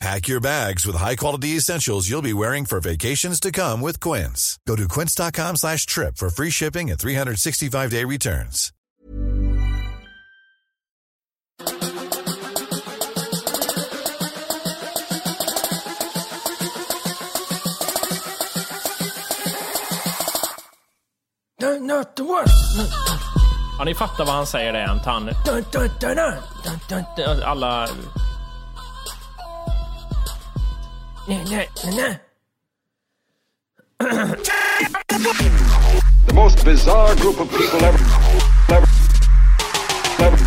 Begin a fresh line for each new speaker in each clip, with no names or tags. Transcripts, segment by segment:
Pack your bags with high-quality essentials you'll be wearing for vacations to come with Quince. Go to quince.com slash trip for free shipping and 365-day returns.
Dun, not the worst.
Ja, ni fattar vad han säger det är han? Alla...
The most bizarre group of people ever, ever, ever,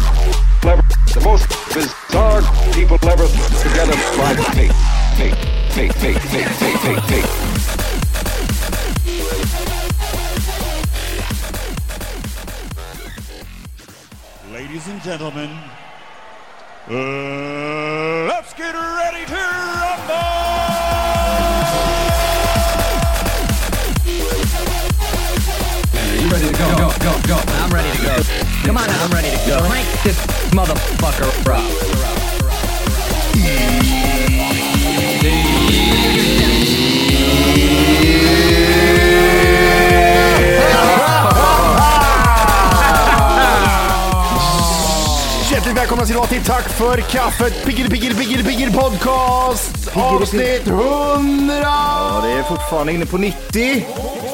ever. The most bizarre people ever together. Like fake, fake, fake, fake, fake, fake, fake, fake.
Ladies and gentlemen, uh, let's get ready to
ready to go, go, go, go. I'm ready to go. Come on, I'm ready to go. Crank this motherfucker up.
Hjärtligt välkomna ska ni vara till Tack för kaffet, Piggel Piggel Piggel Piggel Podcast avsnitt 100!
Ja, det är fortfarande inne på 90.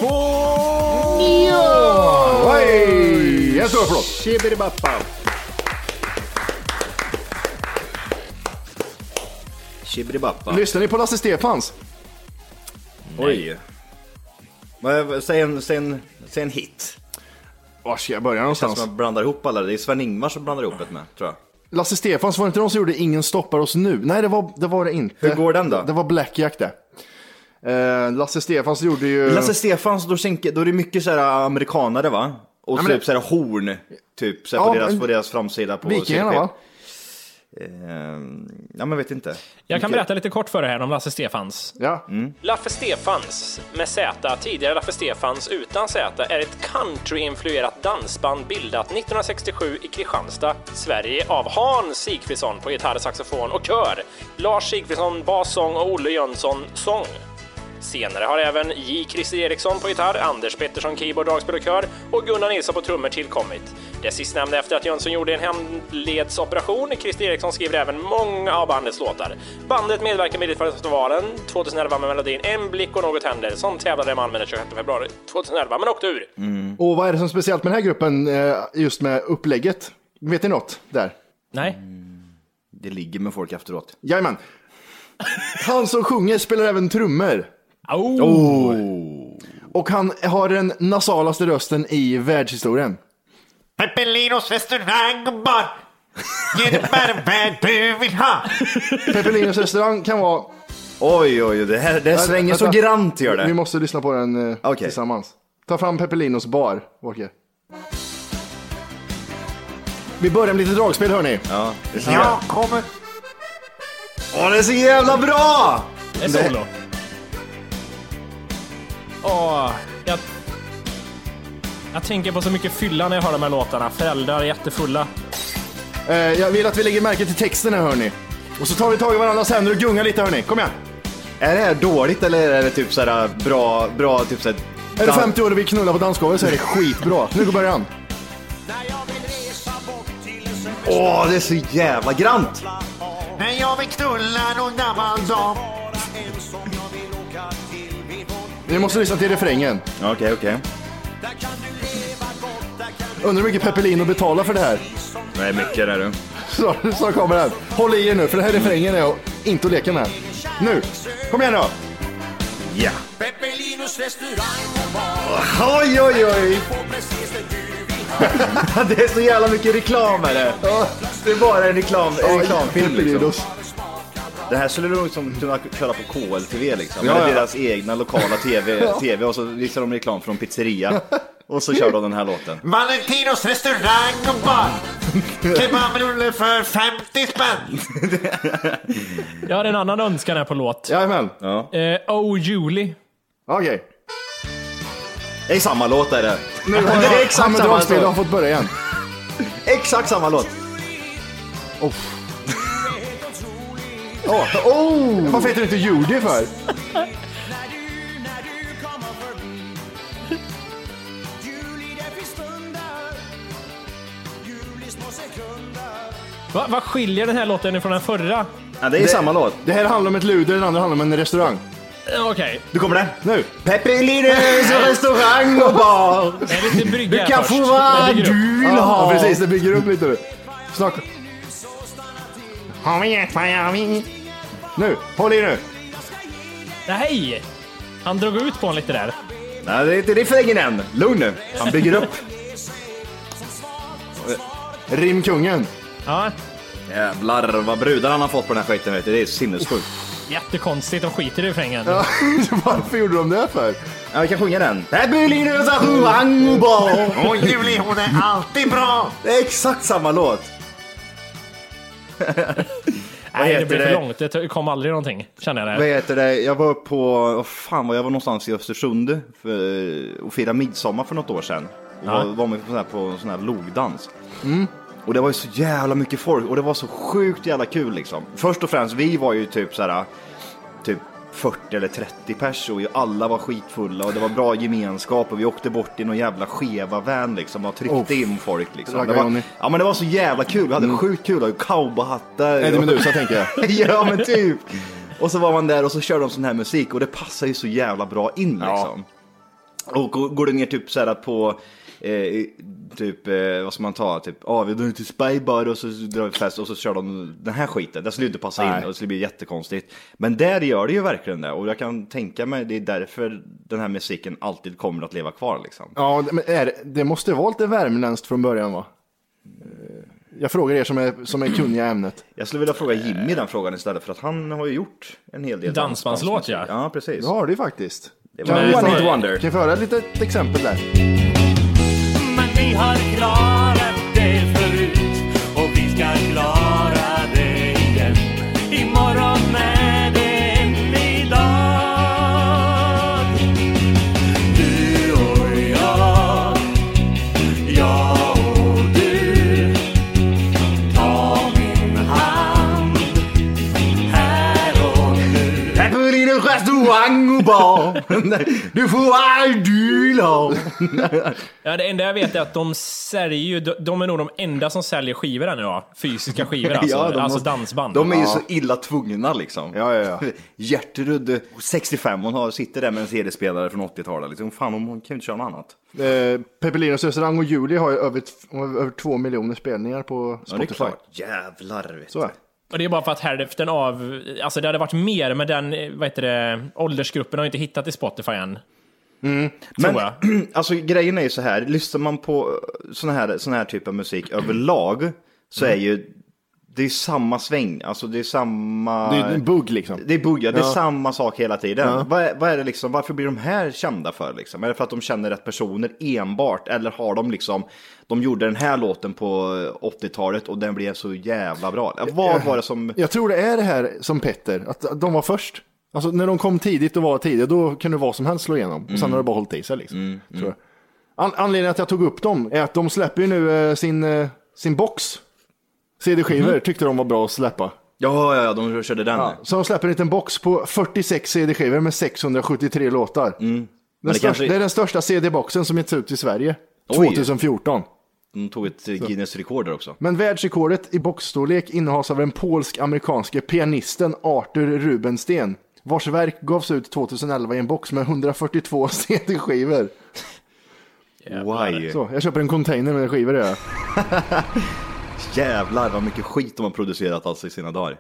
Ja! Hej! Jag står förlåt.
Shibidibappa. Shibidibappa.
Lyssnar ni på Lasse Stefans?
Oj. Vad- Säg en, säg, en, säg en hit.
Var ska jag börja
Det känns som
någonstans?
att man blandar ihop alla. Det är Sven-Ingvars som blandar ihop det med, tror jag.
Lasse Stefans, var det inte de som gjorde Ingen stoppar oss nu? Nej, det var det, var det inte.
Hur går den då?
Det var Blackjack det. Eh, Lasse Stefans gjorde ju...
Lasse Stefans, då, sänker, då är det mycket så här amerikanare va? Och
Ja, men
typ
det-
så här horn, typ så här
Ja,
på, deras,
men-
på deras framsida på
Vikingarna va?
Ehm, ja men vet inte.
Jag kan berätta lite kort för er här om Lasse Stefans.
Ja.
Laffe Stefans med Z, tidigare Laffe Stefans utan Z, är ett countryinfluerat dansband bildat 1967 i Kristianstad, Sverige av Hans Sigfridsson på gitarr, saxofon och kör, Lars Sigfridsson bassång och Olle Jönsson sång. Senare har även J. Christer Eriksson på gitarr, Anders Pettersson keyboard, dragspel och kör och Gunnar Nilsson på trummor tillkommit. Det sistnämnda efter att Jönsson gjorde en hemledsoperation. Christer Eriksson skriver även många av bandets låtar. Bandet medverkar med i festivalen 2011 med melodin En blick och något händer som tävlade i Malmö den 26 februari 2011 men åkte ur.
Och vad är det som är speciellt med den här gruppen, eh, just med upplägget? Vet ni något där?
Nej.
Det ligger med folk efteråt.
Jajamän. Han som sjunger spelar även trummor.
Oh.
Och han har den nasalaste rösten i världshistorien.
Peppelinos restaurang och bar. Ge det bara vad du vill ha.
Peppelinos restaurang kan vara...
Oj, oj, det här det här svänger så grant gör
Vi
det.
måste lyssna på den eh,
Okej.
tillsammans. Ta fram Peppelinos bar, Walker. Vi börjar med lite dragspel hörni.
Ja, det är så
Jag
jävla,
kommer.
Åh, det är så jävla bra!
Det är solo. Åh, jag... Jag tänker på så mycket fylla när jag hör de här låtarna. Föräldrar är jättefulla.
Eh, jag vill att vi lägger märke till texten här hörni. Och så tar vi tag i varandras händer och gungar lite hörni. Kom igen.
Är det här dåligt eller är det typ så här bra, bra typ så här,
Är du 50 år och vill knulla på dansgolvet så är det skitbra. Nu går början.
Åh, det är så jävla grant!
När jag vill knulla någon gammal dam.
Vi måste lyssna till refrängen.
Okej, okej.
Undrar hur mycket Peppelino betalar för det här.
Nej, mycket där du.
Så, så kommer den. Håll i er nu, för det här refrängen är inte att leka med. Nu, kom igen då.
Ja.
Peppelinos restaurang och bar.
Oj, oj, oj. det är så jävla mycket reklam är det. Det är bara en, reklam, en reklamfilm liksom.
Peppelinos.
Det här skulle du liksom kunna köra på KLTV liksom.
Ja,
Eller
ja.
deras egna lokala TV, TV och så visar de reklam från pizzeria. Och så kör de den här låten.
Valentinos restaurang och bar. Kebabrulle för 50 spänn.
Jag har en annan önskan här på låt.
Jajamän.
Ja.
Eh, oh Julie.
Okej.
Det är samma låt är det.
Nu har
det är
jag,
exakt
samma dragspel har
låt.
fått börja igen.
Exakt samma låt.
Åh, oh. Varför heter det inte Judy för?
Va, vad skiljer den här låten ifrån den förra?
Ja, det är samma låt.
Det här handlar om ett luder, den andra handlar om en restaurang.
Eh, Okej,
Du kommer det?
Nu.
Peppelinos restaurang och bar.
är lite brygga
Du kan
först.
få vad du vill
Ja,
ha.
precis. Det bygger upp lite nu. Snart. Nu, håll i nu.
Nej! Han drog ut på en lite där.
Nej, det är inte refrängen än. Lugn nu. Han bygger upp.
Rimkungen.
Ja,
Jävlar vad brudar han har fått på den här skiten vet du. Det är sinnessjukt.
jättekonstigt. De skiter i refrängen.
Ja, varför gjorde de det för?
Ja, vi kan sjunga den. Peppelinos restaurang och
Julie hon är alltid bra.
Det är exakt samma låt.
Nej, det blev för
det?
långt. Det kom aldrig någonting, känner jag.
Vad
Där.
heter det? Jag var på, vad fan var jag var någonstans i Östersund för, och firade midsommar för något år sedan. Och
Ja.
var, var med på sån här, på sån här logdans. Och det var ju så jävla mycket folk och det var så sjukt jävla kul liksom. Först och främst, vi var ju typ så här, typ 40 eller 30 pers och alla var skitfulla och det var bra gemenskap och vi åkte bort i någon jävla skeva van liksom och tryckte
Oh.
in folk liksom. Det var, ja men det var så jävla kul, vi hade sjukt kul, och cowboyhattar.
Eddie
och-
Meduza tänker jag.
ja men typ. Och så var man där och så körde de sån här musik och det passar ju så jävla bra in
Ja.
liksom. Och går- går du ner typ så här på, eh, typ, eh, vad ska man ta, typ, ah, vi drar till Spybar och så drar vi fest och så kör de den här skiten. Det skulle ju inte passa
Nej.
in och det skulle bli jättekonstigt. Men där gör det ju verkligen det och jag kan tänka mig det är därför den här musiken alltid kommer att leva kvar liksom.
Ja, men är, det- det måste vara lite värmländskt från början va? Eh, Jag frågar er som är, som är kunniga i ämnet.
Jag skulle vilja fråga Jimmy den frågan istället för att han har ju gjort en hel del
Dansbandslåt, ja.
Ja, precis.
Det har det ju faktiskt.
Det var
vi
One
få-
Hit Wonder.
Kan vi få höra ett litet exempel där?
Vi har klarat det Du
får allt du vill ha.
Ja, det enda jag vet är att de säljer ju, de- är nog de enda som säljer skivor ännu ja. Fysiska skivor alltså,
Ja, de
alltså
måste-
dansband.
De är ju så illa tvungna liksom.
Ja, ja, ja.
Gertrud, 65, hon har, sitter där med en CD-spelare från 80-talet. Liksom. Fan, hon kan ju inte köra något annat.
Eh, Peppelinos restaurang och Julie har ju över, över två miljoner spelningar på
Ja, det är
Spotify.
klart. Jävlar vet
Så
du.
Och det är bara för att hälften av, alltså det hade varit mer, men den, vad heter det, åldersgruppen har inte hittat till Spotify än.
Men
Tror jag.
alltså grejen är ju så här, lyssnar man på sån här, sån här typ av musik överlag så är ju det är samma sväng, alltså det är samma...
Det är en bugg liksom.
Det är bugga, det är
Ja.
samma sak hela tiden.
Ja.
Vad, är, vad är det liksom, varför blir de här kända för liksom? Är det för att de känner rätt personer enbart? Eller har de liksom, de gjorde den här låten på 80-talet och den blev så jävla bra. Vad var det som...
Jag tror det är det här som Petter, att de var först. Alltså när de kom tidigt och var tidiga, då kunde vad som helst slå igenom. Och sen har det bara hållit i sig liksom. tror jag. An- anledningen att jag tog upp dem är att de släpper ju nu eh, sin, eh, sin box. CD-skivor tyckte de var bra att släppa.
Ja, ja, ja, de körde den.
Ja, så de släpper en liten box på 46 CD-skivor med 673 låtar. Den
det
största,
kanske-
Det är den största CD-boxen som getts ut i Sverige.
Oj.
2014.
De tog ett eh, Guinness rekord där också.
Men världsrekordet i boxstorlek innehas av den polsk-amerikanske pianisten Arthur Rubensten, vars verk gavs ut 2011 i en box med 142 CD-skivor.
Why?
Så, jag köper en container med skivor gör jag.
Jävlar vad mycket skit de har producerat alltså i sina dagar.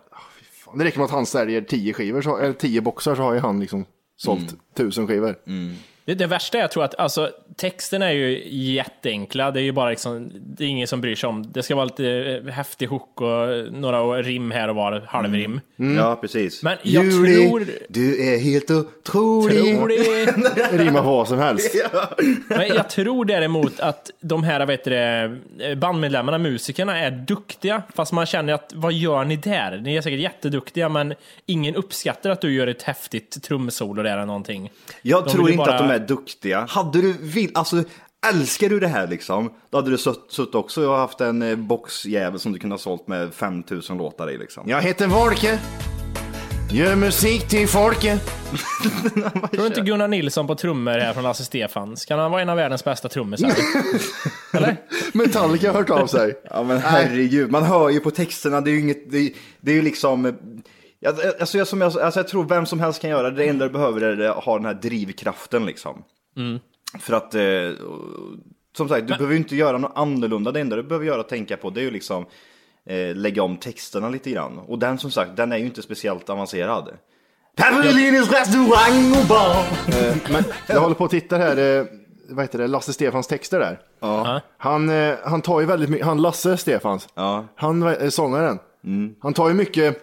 Fan, Det räcker med att han säljer tio skivor, så, eller tio boxar så har ju han liksom sålt tusen skivor.
Det, det värsta är jag tror att alltså, texten är ju jätteenkla. Det är ju bara liksom, det är ingen som bryr sig om. Det ska vara lite eh, häftig hook och några rim här och var, halvrim.
Ja, precis.
Men jag
Julie,
tror-
du är helt otrolig.
Rimar på vad som helst.
Men jag tror däremot att de här vet du, det, bandmedlemmarna, musikerna, är duktiga. Fast man känner att, vad gör ni där? Ni är säkert jätteduktiga, men ingen uppskattar att du gör ett häftigt trumsolo där eller någonting.
Jag
De
tror inte
bara-
att de är duktiga. Hade du vill, alltså älskar du det här liksom, då hade du sutt- suttit också och haft en eh, boxjävel som du kunde ha sålt med 5000 låtar i liksom.
Jag heter Volke. Gör musik till folket.
Tror du inte Gunnar Nilsson på trummor här från Lasse Stefans? Kan han vara en av världens bästa trummisar? Eller?
Metallica har hört av sig.
Ja men herregud, man hör ju på texterna, det är ju inget, det är, det är ju liksom jag, alltså, jag, som jag, alltså jag tror vem som helst kan göra det, det enda du behöver är att ha den här drivkraften liksom. För att, eh, som sagt, du behöver ju inte göra något annorlunda, det enda du behöver göra och tänka på det är ju liksom eh, lägga om texterna lite grann. Och den som sagt, den är ju inte speciellt avancerad. Pavelinius restaurang och bar.
Eh, Men jag håller på att titta här, eh, vad heter det, Lasse Stefans texter där.
Ja.
Han, eh, han tar ju väldigt mycket, han Lasse Stefans,
Ja.
han är sångaren. Han tar ju mycket,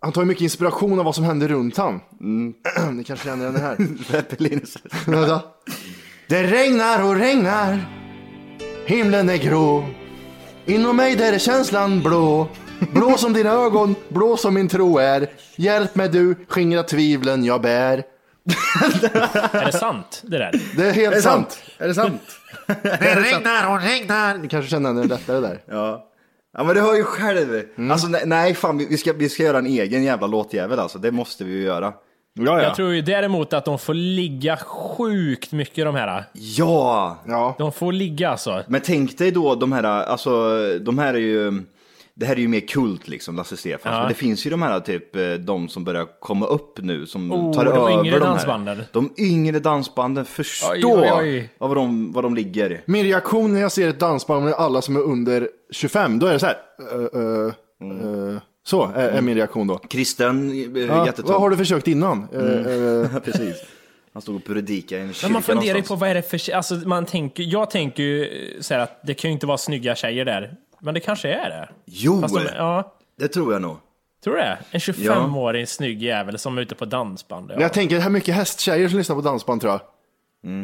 han tar ju mycket inspiration av vad som händer runt han. Ni kanske känner den här. Vänta. Det regnar och regnar, himlen är grå. Inom mig där är känslan blå. Blå som dina ögon, blå som min tro är. Hjälp mig du, skingra tvivlen jag bär.
Är det sant det där?
Det är helt sant.
Är det sant?
Det regnar och regnar.
Ni kanske känner den lättare där.
Ja. Ja men du hör ju själv. Alltså nej, nej fan vi vi ska, vi ska göra en egen jävla låtjävel alltså. Det måste vi ju göra.
Ja,
Jag tror ju däremot att de får ligga sjukt mycket de här.
Ja!
Ja.
De får ligga alltså.
Men tänk dig då de här, alltså de här är ju, det här är ju mer kult liksom, Lasse Stefans.
Ja.
Men det finns ju de här typ, eh, de som börjar komma upp nu som
Oh,
tar
de
över
yngre
de
dansbanden.
här. De yngre dansbanden, förstå
Oj, oj, oj.
Vad, de, vad de ligger.
Min reaktion när jag ser ett dansband med alla som är under 25, då är det så här. eh, eh, eh, så är, är min reaktion då.
Kristen, eh,
Ja,
jättetung.
vad har du försökt innan? Eh, eh,
Precis. Han stod och predikade i en kyrka
Men man funderar ju
någonstans.
på vad är det för alltså man tänker, Jag tänker ju så här att det kan ju inte vara snygga tjejer där. Men det kanske är det.
Jo,
Fast de, ja,
det tror jag nog.
tror du det? En 25-årig snygg jävel som är ute på dansband. Ja.
Jag tänker, det här är mycket hästtjejer som lyssnar på dansband tror jag.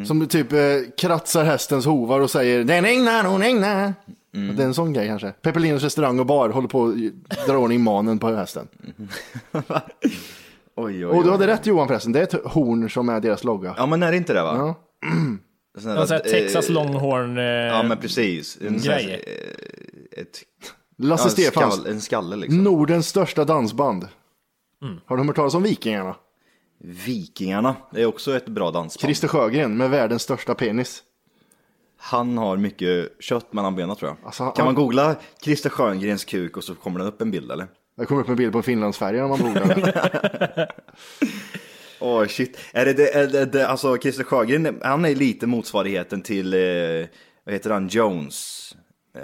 Som typ eh, kratsar hästens hovar och säger den regnar, hon regnar. Det är en sån grej kanske. Peppelinos restaurang och bar håller på att dra ordning manen på hästen.
Oj, oj,
Och du
oj.
hade rätt Johan förresten, det är ett horn som är deras logga.
Ja men är det inte det va?
Ja.
Sån här,
här Texas
eh,
Longhorn. Eh,
Ja men precis. En, sån här,
Grejer.
eh, ett,
Lasse
ja,
Stefans,
skall, en skalle liksom.
Nordens största dansband. Har du hört talas om Vikingarna?
Vikingarna, det är också ett bra dansband.
Christer Sjögren med världens största penis.
Han har mycket kött mellan benen tror jag.
Alltså,
kan
han-
man googla Christer Sjögrens kuk och så kommer det upp en bild eller?
Det kommer upp en bild på Finlandsfärjan om man googlar.
Åh shit. Är det, det, är det, det alltså Christer Sjögren, han är lite motsvarigheten till, eh, vad heter han, Jones?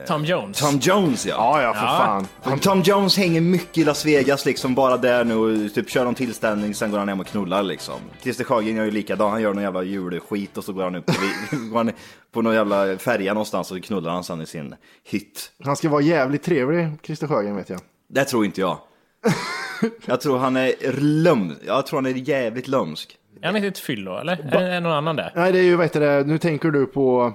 Tom Jones.
Tom Jones ja.
ja, ja, för
Ja.
fan.
Tom Jones hänger mycket i Las Vegas liksom, bara där nu och typ kör någon tillställning, sen går han hem och knullar liksom. Christer Sjögren gör ju likadant, han gör någon jävla julskit och så går han upp på, går han på någon jävla färja någonstans och knullar han sen i sin hytt.
Han ska vara jävligt trevlig, Christer Sjögren vet jag.
Det tror inte jag. Jag tror han är löm, jag tror han är jävligt lömsk.
Är han inte ett fyllo eller? Är det någon annan där?
Nej, det är ju, vad heter det, nu tänker du på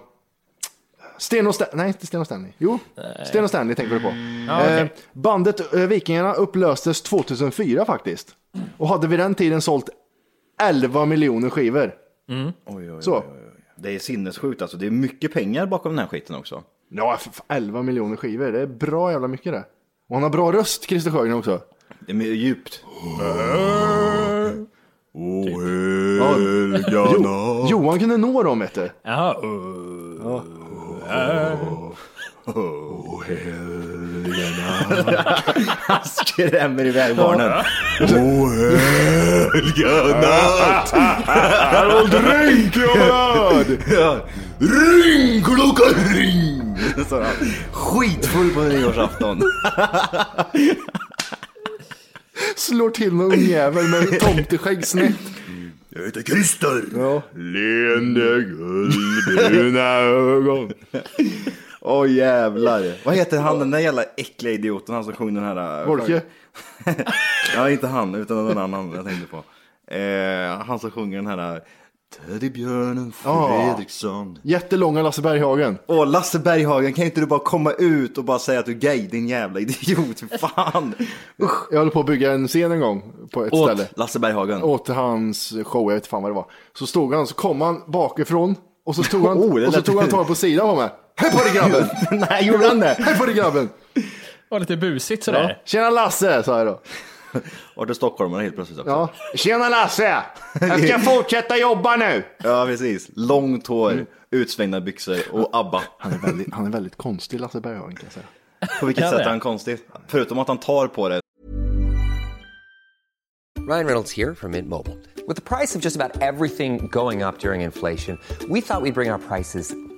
Sten och Stanley, nej inte Sten och Stanley, jo, Sten och Stanley tänker du på.
Ja,
eh, bandet eh, Vikingarna upplöstes 2004 faktiskt. Och hade vid den tiden sålt 11 miljoner skivor.
Oj, oj, oj,
Så.
oj, oj. Det är sinnessjukt alltså, det är mycket pengar bakom den här skiten också.
Ja, f- f- 11 miljoner skivor, det är bra jävla mycket det. Och han har bra röst, Christer Sjögren också.
Det är djupt.
Jo, Johan kunde nå dem vet du.
Jaha.
Oh, Han skrämmer iväg barnen. Oh, helga natt.
Harold Rinkrad!
Ja. Ring klockan ring! Så han, skitfull på nyårsafton.
Slår till någon ungjävel med tomteskägg snett.
Jag heter Christer.
Ja. Leende guldbruna ögon.
Åh jävlar. Vad heter han den där jävla äckliga idioten, han som sjöng den här... äh,
Volke?
ja, inte han, utan någon annan jag tänkte på. Eh, han som sjunger den här... Teddybjörnen
Ja.
Fredriksson.
Jättelånga Lasse Berghagen.
Åh, Lasse Berghagen, kan inte du bara komma ut och bara säga att du är gay, din jävla idiot? Fan! Usch.
Jag höll på att bygga en scen en gång på ett ställe.
Åt Lasse Berghagen.
Åt hans show, jag vet fan vad det var. Så stod han, så kom han bakifrån. Och så tog han,
Oh, det
och så tog han tag på sidan på mig. Hej på dig grabben!
Nej, gjorde han det?
Hej på dig grabben!
Var lite busigt
Ja.
sådär.
Tjena Lasse, sa jag då.
Och det stockholmare helt plötsligt också.
Ja. Tjena Lasse! Jag ska fortsätta jobba nu!
Ja, precis. Långt hår, utsvängda byxor och ABBA.
Han är väldigt, han är väldigt konstig Lasse Berghagen kan jag säga.
På vilket sätt är han konstig? Förutom att han tar på det.
Ryan Reynolds here from Mint Mobile. With the price of just about everything going up during inflation, we thought we'd bring our prices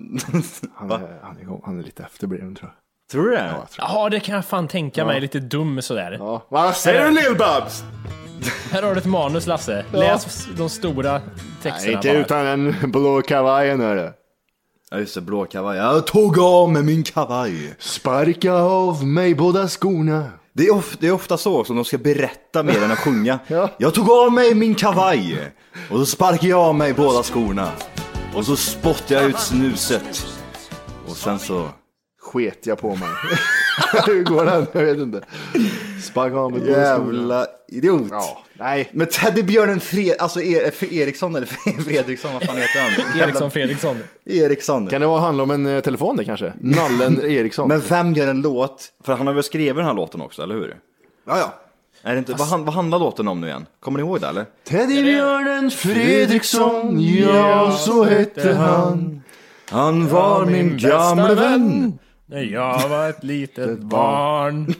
Han är, han är, han är lite efterbliven tror jag.
Tror du det?
Ja, jag tror.
Ja, det kan jag fan tänka mig. Lite dum sådär.
Ja. Vad säger du Lill-Babs?
Här har du ett manus Lasse. Läs de stora texterna
Nej, inte
bara.
utan den blå kavajen hörru.
Ja, just det, blå kavaj. Jag tog av med min kavaj.
Sparka av mig båda skorna.
Det är, of, det är ofta så som de ska berätta mer än att sjunga.
Ja.
Jag tog av mig min kavaj och så sparkade jag av mig båda skorna. Och så spottade jag ut snuset. Och sen så...
Sket jag på mig. Hur går den? Jag vet inte. Sparka av skorna.
Jävla idiot.
Ja, nej.
Men Teddybjörnen Fred, alltså er, för Eriksson eller Fredriksson, vad fan heter han?
Eriksson Fredriksson.
Eriksson.
Kan det vara handla om en eh, telefon det kanske? Nallen Eriksson.
Men vem gör en låt? För han har väl skrivit den här låten också, eller hur?
ja, ja.
Är det inte, vad, han- vad handlar låten om nu igen? Kommer ni ihåg det eller?
Teddybjörnen Fredriksson, ja så hette han.
Han var min gamle vän.
När jag var ett litet barn.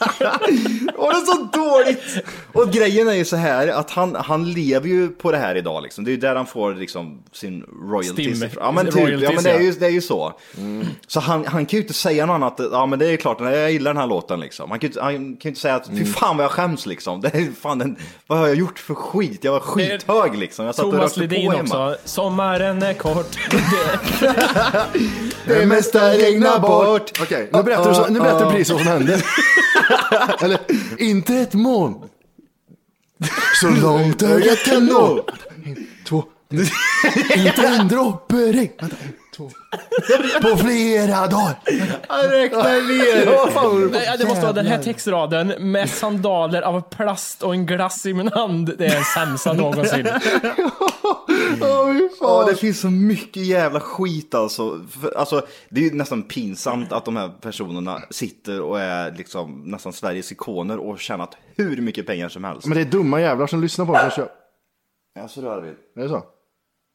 Åh, det är så dåligt! Och grejen är ju så här att han, han lever ju på det här idag liksom. Det är ju där han får liksom sin royalties
Stim-.
Ja men typ, ja
royalties,
men det är ju,
ja.
det är ju så. Så han, han kan ju inte säga något annat, ja men det är klart, jag gillar den här låten liksom. Han kan ju inte, han kan ju inte säga att fy fan vad jag skäms liksom. Det är fan en, vad har jag gjort för skit? Jag var skithög liksom. Jag satt och
Thomas
rökte
Ledin
på hemma.
också. Sommaren är kort.
Det mesta regnar bort. Okej, nu berättar du, så, nu berättar du precis vad som hände. Eller, inte ett moln. Så långt ögat kan nå. En, två, inte en droppe regn. På flera dagar.
Han räknar ner.
Nej, det måste vara den här textraden med sandaler av plast och en glass i min hand. Det är den sämsta någonsin.
Ja,
fan.
det finns så mycket jävla skit alltså. För, alltså. Det är ju nästan pinsamt att de här personerna sitter och är liksom nästan Sveriges ikoner och tjänat hur mycket pengar som helst.
Men det är dumma jävlar som lyssnar på det.
Ja, så du Arvid.
Är det så?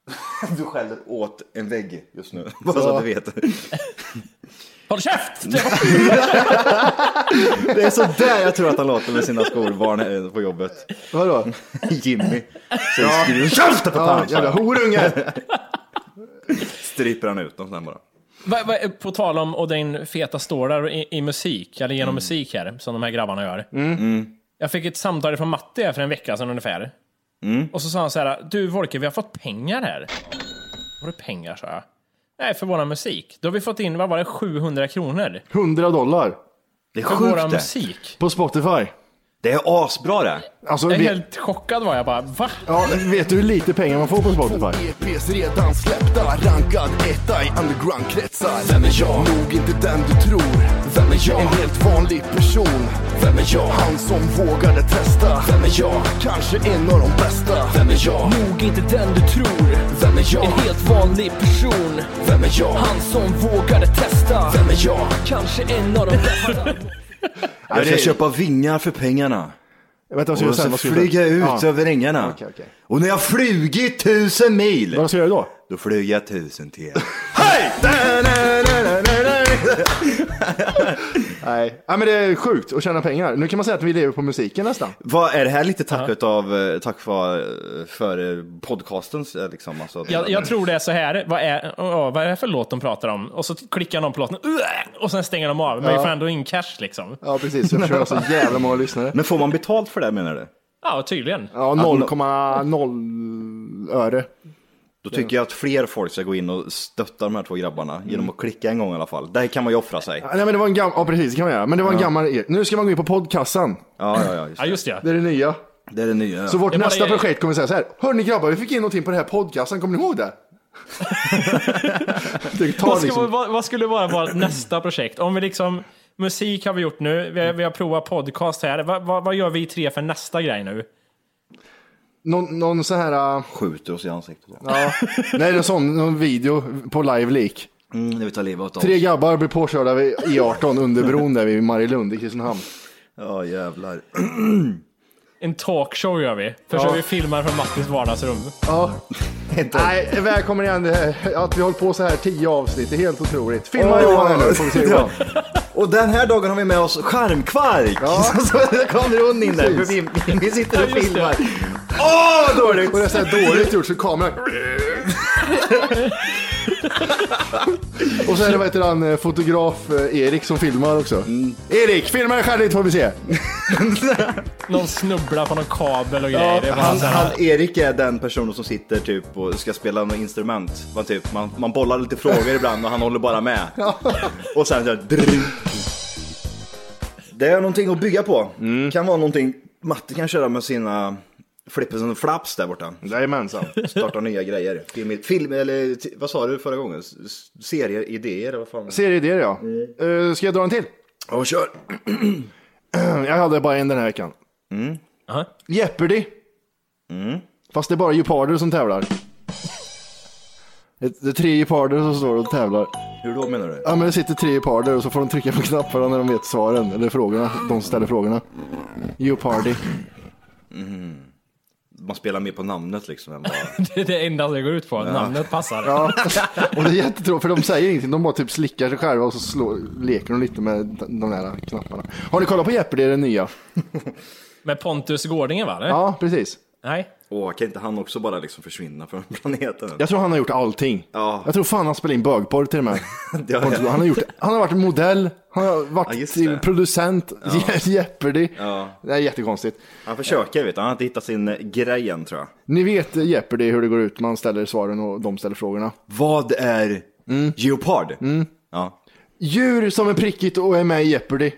Du skäller åt en vägg just nu, bara så att du vet.
Håll käft!
Det är så där jag tror att han låter med sina skolbarn på jobbet.
Vadå?
Jimmy. Så skriver käften för
Ja, jävla horunge.
Stryper han ut dem sen bara.
Va, va, på tal om och din feta stålar i, i musik, eller genom musik här, som de här grabbarna gör. Jag fick ett samtal från Matti här för en vecka sedan ungefär. Och så sa han så här, du Volke, vi har fått pengar här. Vadå pengar, sa jag. Nej, för våran musik. Då har vi fått in, vad var det, 700 kronor?
100 dollar
Det är
För
sjukt
våran
det.
musik.
på Spotify.
Det är asbra det.
Alltså,
Jag är
vet,
helt chockad var jag bara, va?
ja, vet du hur lite pengar man får på Spotify?
EPs redan släppta, rankad etta i underground-kretsar. Vem är jag? Nog inte den du tror. Vem är jag? En helt vanlig person. Vem är jag? Han som vågade testa. Vem är jag? Kanske en av de bästa. Vem är jag? Nog inte den du tror. Vem är jag? En helt vanlig person. Vem är jag? Han som vågade testa. Vem är jag? Kanske en av de bästa.
Jag ska köpa vingar för pengarna.
Vänta, vad ska
Och
ska du
flyga ut
Ja.
över ängarna.
Okej, okej.
Och när jag flugit tusen mil,
Vad ska du göra då?
då flyger jag tusen till.
Nej. Nej, men det är sjukt att tjäna pengar. Nu kan man säga att vi lever på musiken nästan.
Vad är det här lite tack utav, eh, tack för, för eh, podcastens eh, liksom? Alltså,
Jag, jag tror det är så här, vad är, åh, vad är det för låt de pratar om? Och så klickar någon på låten, och sen stänger de av. Men vi får ändå in cash liksom.
Ja, precis. Jag försöker ha så jävla många lyssnare.
Men får man betalt för det menar du?
Ja, tydligen.
Ja, 0,0 öre.
Då tycker jag att fler folk ska gå in och stötta de här två grabbarna genom att klicka en gång i alla fall. Där kan man ju offra sig.
Ja, Nej, men det var en gammal, ja precis, det kan man göra. Men det var en gammal, nu ska man gå in på poddkassan.
Ja, ja, ja. Just
Ja,
det.
just det.
Det är det nya.
det är det nya. Ja.
Så vårt
är bara-
nästa projekt kommer säga så här. Hörni grabbar, vi fick in någonting på det här podcastan, kommer ni ihåg det? det tar
Vad, ska,
liksom,
vad, vad skulle vara vårt nästa projekt? Om vi liksom, musik har vi gjort nu, vi, har- vi har provat podcast här. Vad, vad, vad gör vi tre för nästa grej nu?
Någon, någon så här, äh,
Skjuter oss i ansiktet.
ja, nej, en sån någon video på live leak.
Mm, det vi tar livet av
Tre grabbar blir påkörda vid E18 under bron där vid Marielund i Kristinehamn.
Ja, jävlar.
En talkshow gör vi. Först
Ja.
vi filmar från Mattis vardagsrum.
Ja. Nej, välkommen igen. Att vi håller på så här tio avsnitt, det är helt otroligt. Filma Johan här nu får vi se Johan.
Och den här dagen har vi med oss Charmkvark.
Ja.
Så kommer hon in där, vi, vi sitter och
Ja, just det.
Åh, dåligt!
Och det är så här dåligt gjort så kameran... Och så är det vad heter han, eh, fotograf eh, Erik som filmar också. Erik, filma dig själv lite får vi se.
Någon snubblar på någon kabel och grejer. bara
Han, han, Erik är den personen som sitter typ och ska spela något instrument. Man, typ, man, man bollar lite frågor ibland och han håller bara med. Och sen så. Det är någonting att bygga på. Kan vara någonting Matte kan köra med sina flippers and flaps där borta.
Jajamensan.
Starta nya grejer. Film, film eller vad sa du förra gången? Serieidéer eller vad fan?
Serieidéer ja. Eh, ska jag dra en till?
Ja, kör.
Jag hade bara en den här veckan.
Aha.
Jeopardy. Fast det är bara geparder som tävlar. Det är tre geparder som står och tävlar.
Hur då menar du?
Ja men det sitter tre geparder och så får de trycka på knapparna när de vet svaren, eller frågorna, de som ställer frågorna. Jeopardy.
Man spelar mer på namnet liksom. Än bara...
det är det enda det går ut på. Namnet passar.
Ja, och det är jättetråkigt för de säger ingenting, de bara typ slickar sig själva och så slår, leker de lite med de där knapparna. Har ni kollat på Jeopardy, den nya?
Med Pontus Gårdingen va? eller?
Ja, precis.
Nej.
Åh, kan inte han också bara liksom försvinna från planeten?
Jag tror han har gjort allting.
Ja.
Jag tror fan han spelar in bögporr till och med.
Har jag.
Han har, gjort, han har varit modell, han har varit
Ja,
producent, Jeopardy.
Ja.
Det är jättekonstigt.
Han försöker, vet du. Han har inte hittat sin eh, grej än tror jag.
Ni vet Jeopardy hur det går ut, man ställer svaren och de ställer frågorna.
Vad är geopard? Ja.
Djur som är prickigt och är med i Jeopardy.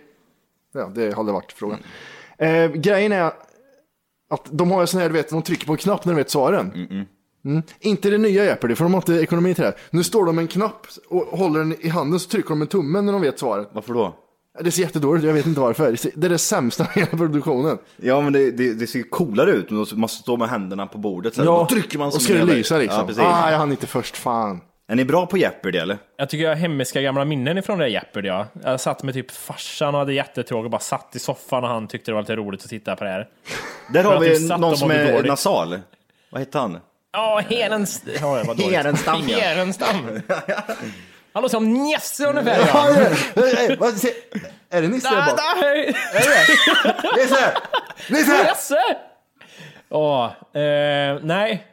Ja, det hade varit frågan. Eh, grejen är att de har ju sån här, du vet, de trycker på en knapp när de vet svaren. Mm. Inte det nya Jeopardy, för de har inte ekonomi till det. här. Nu står de med en knapp och håller den i handen så trycker de med tummen när de vet svaret.
Varför då?
Det ser jättedåligt ut, jag vet inte varför. Det är det sämsta med hela produktionen.
Ja, men det, det, det ser coolare ut. Man måste stå med händerna på bordet. Så här, då trycker man
och ska det
en
lysa liksom.
Ja, precis.
ah, jag hann inte först, fan.
Är ni bra på Jeopardy eller?
Jag tycker jag har hemska gamla minnen ifrån det Jeopardy. Ja. Jag satt med typ farsan och hade jättetråkigt och bara satt i soffan och han tyckte det var lite roligt att titta på det här.
Där har
typ
vi
satt
någon som är
dåligt.
nasal. Vad heter han?
Ja.
Herenstam, ja.
Herenstam. Han låter som Nisse ungefär.
Ja, Är det Nisse där bak?
hej.
Nisse! Nisse!
Nisse! Åh, eh, nej.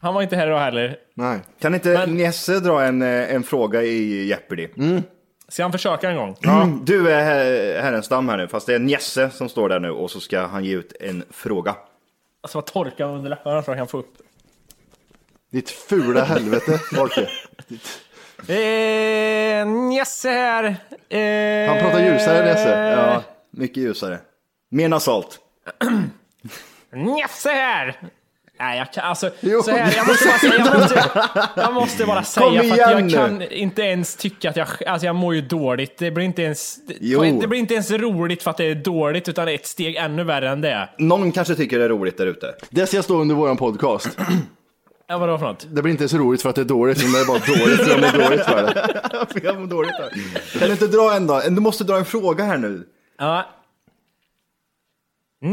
Han var inte här idag heller.
Nej.
Kan inte Jesse dra en, eh, en fråga i Jeopardy?
Ska han försöka en gång?
Mm. Du är her- herrens dam här nu, fast det är Jesse som står där nu och så ska han ge ut en fråga.
Alltså vad torka under läpparna så jag kan få upp.
Ditt fula helvete, Folke.
Eh, Jesse här. Eh,
Han pratar ljusare än Jesse.
Ja, mycket ljusare. Mer nasalt.
Jesse här. Nej, jag kan alltså.
Jo.
Så här, jag måste bara säga. Jag måste, jag måste bara säga för jag
nu.
kan inte ens tycka att jag, alltså jag mår ju dåligt. Det blir inte ens,
Jo.
det blir inte ens roligt för att det är dåligt utan ett steg ännu värre än det.
Någon kanske tycker det är roligt där ute.
Det ska stå under våran podcast.
Ja, vadå för något?
Det blir inte så roligt för att det är dåligt, utan det är bara dåligt för att de mår dåligt för det.
jag mår dåligt här. Kan du inte dra en då? Du måste dra en fråga här nu.
Ja.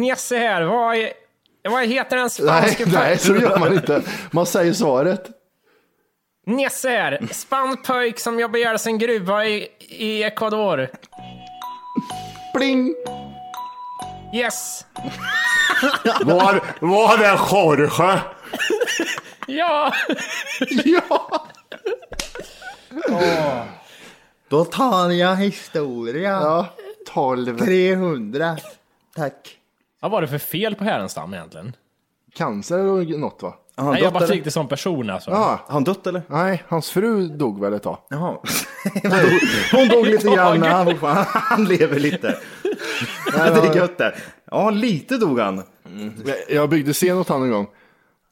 Jesse här. Vad, är- vad heter den
Nej,
spanske
nej, så gör man inte. Man säger svaret.
Spansk pojk som jobbar ihjäl sin gruva i, i Ecuador.
Pling!
Yes.
Var, var det Jorge?
Ja.
Ja!
Då tar jag historia.
Ja, 12.
300. Tack.
Vad var det för fel på Härenstam egentligen?
Cancer eller något va?
Har han
Nej, jag
dött
bara
eller?
tänkte som person alltså.
Ja,
Har han dött eller?
nej, hans fru dog väl ett tag.
Jaha. Hon dog lite grann, men han, fortfarande- han lever lite. Det är gött det. Ja, lite dog han.
Jag byggde scen åt han en gång.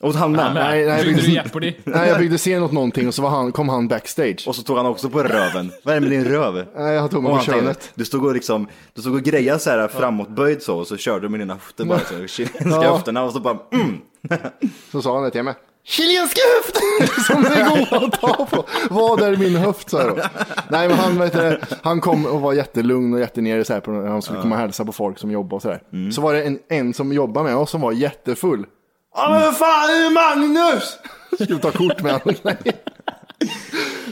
Och han med.
Nej, nej, jag
Byggde du
byggde,
Jeopardy?
nej, jag byggde scen åt någonting och så var han, kom han backstage.
Och så tog han också på röven. Vad är det med din röv?
Nej, jag tog mig på könet.
Du stod och liksom, du stod och grejade så här framåtböjd så och så körde du med dina höfter bara så, chilenska
Ja.
höfterna och så bara mm.
Så sa han det till mig. Chilenska höfter! Som det går att ta på. Vad är min höft? sa jag då. Nej, men han, vet du, han kom och var jättelugn och jättenere så här på, han skulle komma och hälsa på folk som jobbar och sådär. Så var det en, en som jobbade med oss som var jättefull. Ja men fan är det Magnus? Skulle ta kort med honom.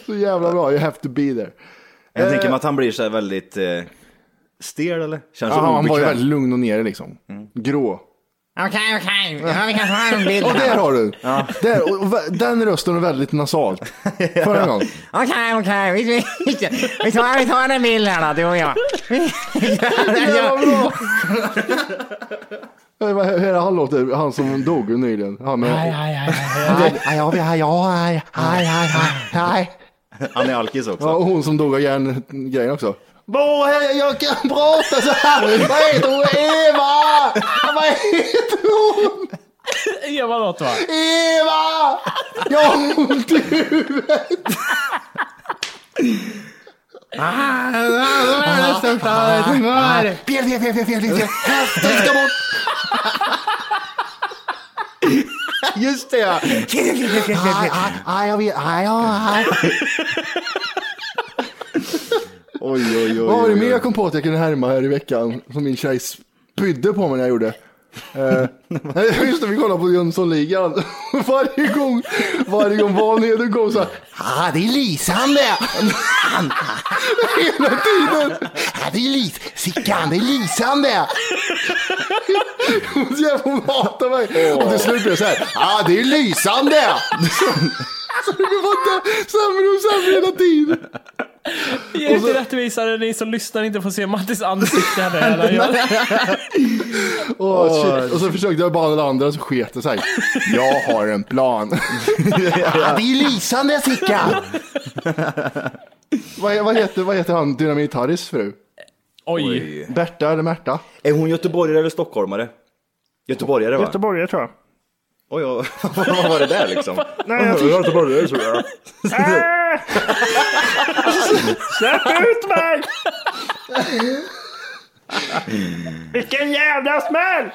Så jävla bra, you have to be there.
Jag tänker mig att han blir så här väldigt eh, stel eller? Känns
Ja,
så
han var ju väldigt lugn och nere liksom. Grå.
Okej, okej. Ja, vi kan ta en bild
Och där har du! Där, och, och, den rösten är väldigt nasalt. Förra gången.
Okej, okej. Vi, vi, vi, tar, vi tar en bild här då, du och jag.
Jävla bra! Eh, vad- Hur är det han låter? Han som dog nyligen. Han med...
Aj, aj, aj, aj.
Aj, aj, aj, aj, aj, aj, aj.
Han är alkis också.
Ja, och hon som dog av järngrejen också. Bo, jag kan prata så här. Vad heter hon? Eva! Vad heter hon?
Eva något va?
Eva! Jag har ont i huvudet. Fel, fel, fel, fel, fel, fel. Hästen ska bort. Just det ja. Jag vet. Aj, aj, aj.
Oj, oj, oj.
Vad var det mer jag kom på att jag kunde härma här i veckan? Som min tjej spydde på mig när jag gjorde. uh, just det, vi kollade på Jönssonligan. varje gång, varje gång Vanheden kom så här. Ah, det är lysande! Hela tiden. Ah, det är Lis, Sickan, det är lysande! Hon jävlar, hon hatar mig. Och till slut blev det så här. Ah, det är lysande! Så det blev bara sämre och sämre hela tiden.
Det är inte rättvisare ni som lyssnar inte får se Mattis ansikte här.
Åh, shit. Och så försökte jag bara alla andra så sket det sig. Jag har en plan. ja, det är lysande Sickan! vad, vad, heter, vad heter han, Dynamit-Harrys fru?
oj.
Berta eller Märta?
Är hon göteborgare eller stockholmare? Göteborgare va?
Göteborgare tror jag.
Oj, oj, vad var det där liksom?
Nej, jag tror-
Göteborgare tror jag.
Äh! Släpp ut mig! Vilken jävla smäll!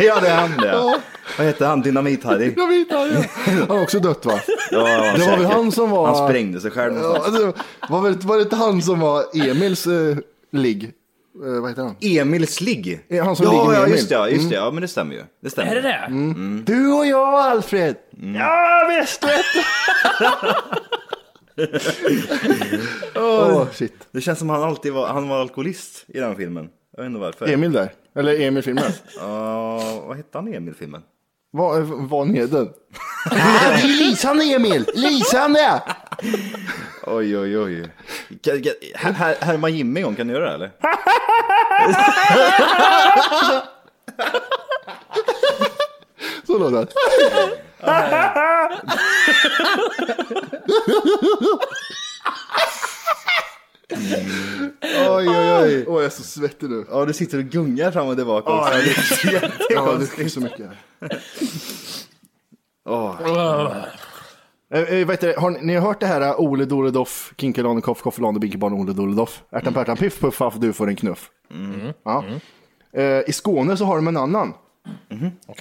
ja, det är han det. Vad heter han? Dynamit-Harry?
Dynamit-Harry, Han har också dött va?
Ja,
Det var väl han som var-
Han sprängde sig själv.
Ja, det var, väl, var det inte han som var Emils eh, ligg? Eh, vad heter han?
Emils ligg?
Ja, han som
ja,
ligger med
ja,
Emil.
just det, ja, just det.
Mm.
Ja, men det stämmer ju. Det stämmer.
Är det det?
Du och jag Alfred!
Ja, visst vet du.
Åh shit.
Det känns som han alltid var, han var alkoholist i den filmen. Jag vet inte varför.
Emil där. Eller Emil filmen.
Ja, vad hette han i Emil-filmen?
Vad var neden? Nej, det är lysande Emil! Lysande!
Oj, oj, oj. Kan, kan, här, här, härma Jimmy en gång, kan du göra det eller?
Så låter det. Oj, oj, oj. Åh, jag är så svettig nu.
Ja, du sitter och gungar fram och tillbaka. Det är så
Ja, det är så mycket.
Åh.
Eh, eh, vet du, har ni, ni har hört det här eh, Ole Dole Doff, Kinkelane Koff, Koffelane Binkebarn, Ole Dole Doff? Ärtan pärtan piff puff faff, du får en knuff. Ja. Eh, I Skåne så har de en annan.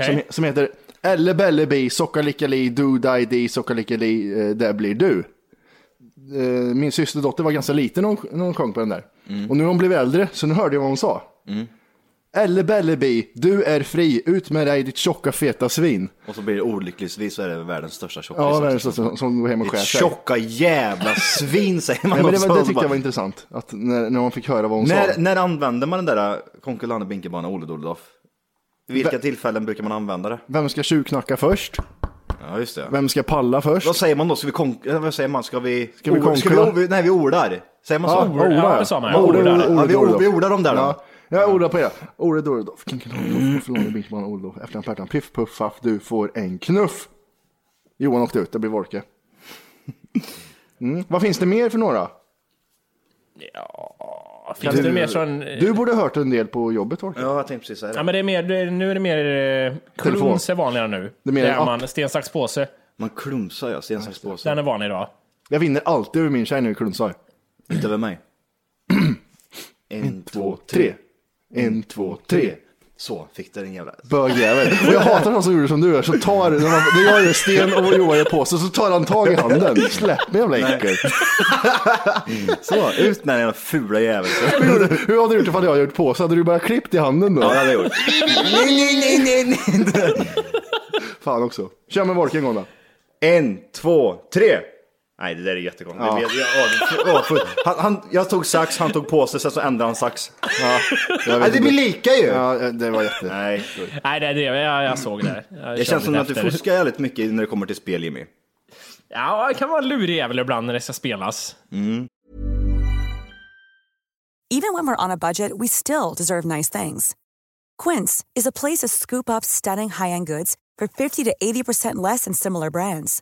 Som, som heter Elle Belle Bi, Sockarlickali, Du Die Di, Sockarlickali, eh, Där blir du. Eh, min systerdotter var ganska liten när hon, när hon sjöng på den där. Och nu har hon blivit äldre, så nu hörde jag vad hon sa. Elle Belle Bi, du är fri, ut med dig ditt tjocka feta svin.
Och så blir det olyckligtvis så är det världens största tjockis.
Ja, världens största som- som går hem och skär sig.
tjocka jävla svin säger man
Nej, men det,
också.
var, det tyckte jag var intressant, att när, när man fick höra vad hon
När,
sa.
när använder man den där Konkulane Binkebana Ole Doldoff? Vid vilka
Vä-
tillfällen brukar man använda det?
Vem ska tjuvknacka först?
Ja, just det.
Vem ska palla först?
Vad säger man då? Ska vi konk... eh, Vad säger man? Ska vi...
Ska vi
Or- ska
konkla?
vi... Nej, vi ordar. Säger man så?
Ja, Ola.
Ja, det sa man.
Ja,
Ordar.
Ja, vi, vi ordar dem där då.
Ja, jag ordar på er. Ole Doredorf, Kinkelane, Koffelane, Binkman, Olof, Efter pärtan, Piff, Puff, Faff, du får en knuff. Johan åkte ut, det blir Wolke. Mm. Vad finns det mer för några?
Ja, finns det mer sån...
Du borde ha hört en del på jobbet, Wolke.
Ja, jag tänkte precis säga
Ja,
det.
men det är mer, nu är det mer eh, klunns är vanligare nu.
Det är mer app.
man sten, sax, påse.
Man klumsar ja, sten, sax, påse.
Den är vanlig idag.
Jag vinner alltid över min tjej när vi klunsar.
Inte över mig. En, två,
Tre. En, två, tre.
Så, fick du din jävla...
Bögjävel. Och jag hatar han som gjorde som du gör. Så tar, när, man, när jag gör sten och Johan gör på sig så tar han tag i handen. Släpp mig jävla äckel.
Så, ut med den jävla fula jäveln.
Hur, hur hade du gjort ifall jag hade gjort på? Så hade du bara klippt i handen då?
Ja, det hade jag gjort. Nej, nej, nej, nej, nej.
Fan också. Kör med Wolke en gång då.
En, två, tre. Nej, det där är jättekonstigt.
Ja.
Jag- ja, det- ja, för- Han, han, jag tog sax, han tog påse, sen så ändrade han sax.
Ja, jag vet
Nej, det blir lika ju.
Ja, det var jätte...
Nej,
Nej, det är det. Jag, jag såg det. Jag
det känns som att du fuskar jävligt mycket när det kommer till spel, Jimmy.
Ja, det kan vara lurig jävel ibland när det ska spelas.
Even when we're on a budget, we still deserve nice things. Quince is a place to scoop up stunning high-end goods for 50 to 80% less than similar brands.